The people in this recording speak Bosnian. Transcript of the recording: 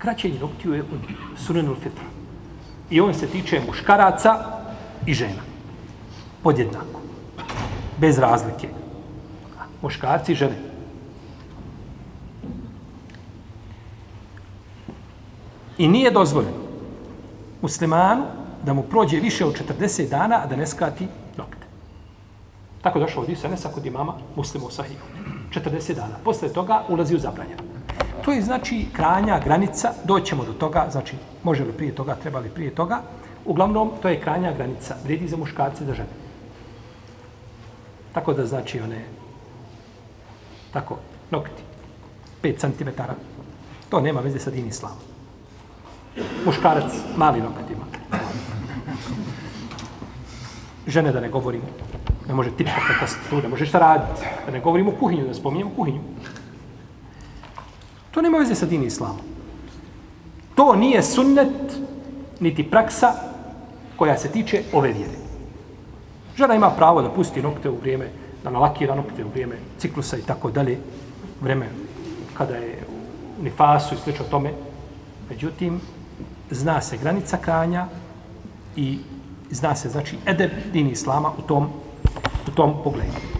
kraćenje noktiju je od sunenul fitra. I on se tiče muškaraca i žena. Podjednako. Bez razlike. Muškarci i žene. I nije dozvoljeno muslimanu da mu prođe više od 40 dana, a da ne skrati nokte. Tako došao došlo od Isanesa kod imama muslima u Sahiju. 40 dana. Posle toga ulazi u zabranjeno. To je znači kranja, granica, doćemo do toga, znači može li prije toga, treba li prije toga. Uglavnom, to je kranja, granica, vredi za muškarce, za žene. Tako da znači one, tako, nokti, 5 cm, to nema veze sa din islamom. Muškarac, mali nokat ima. Žene da ne govorimo, ne može tipka tu, ne može šta raditi, da ne govorimo o kuhinju, da spominjemo kuhinju. To nema veze sa din islamom. To nije sunnet, niti praksa koja se tiče ove vjere. Žena ima pravo da pusti nokte u vrijeme, da nalakira nokte u vrijeme ciklusa i tako dalje, vrijeme kada je u nifasu i slično tome. Međutim, zna se granica kranja i zna se, znači, edeb din islama u tom, u tom pogledu.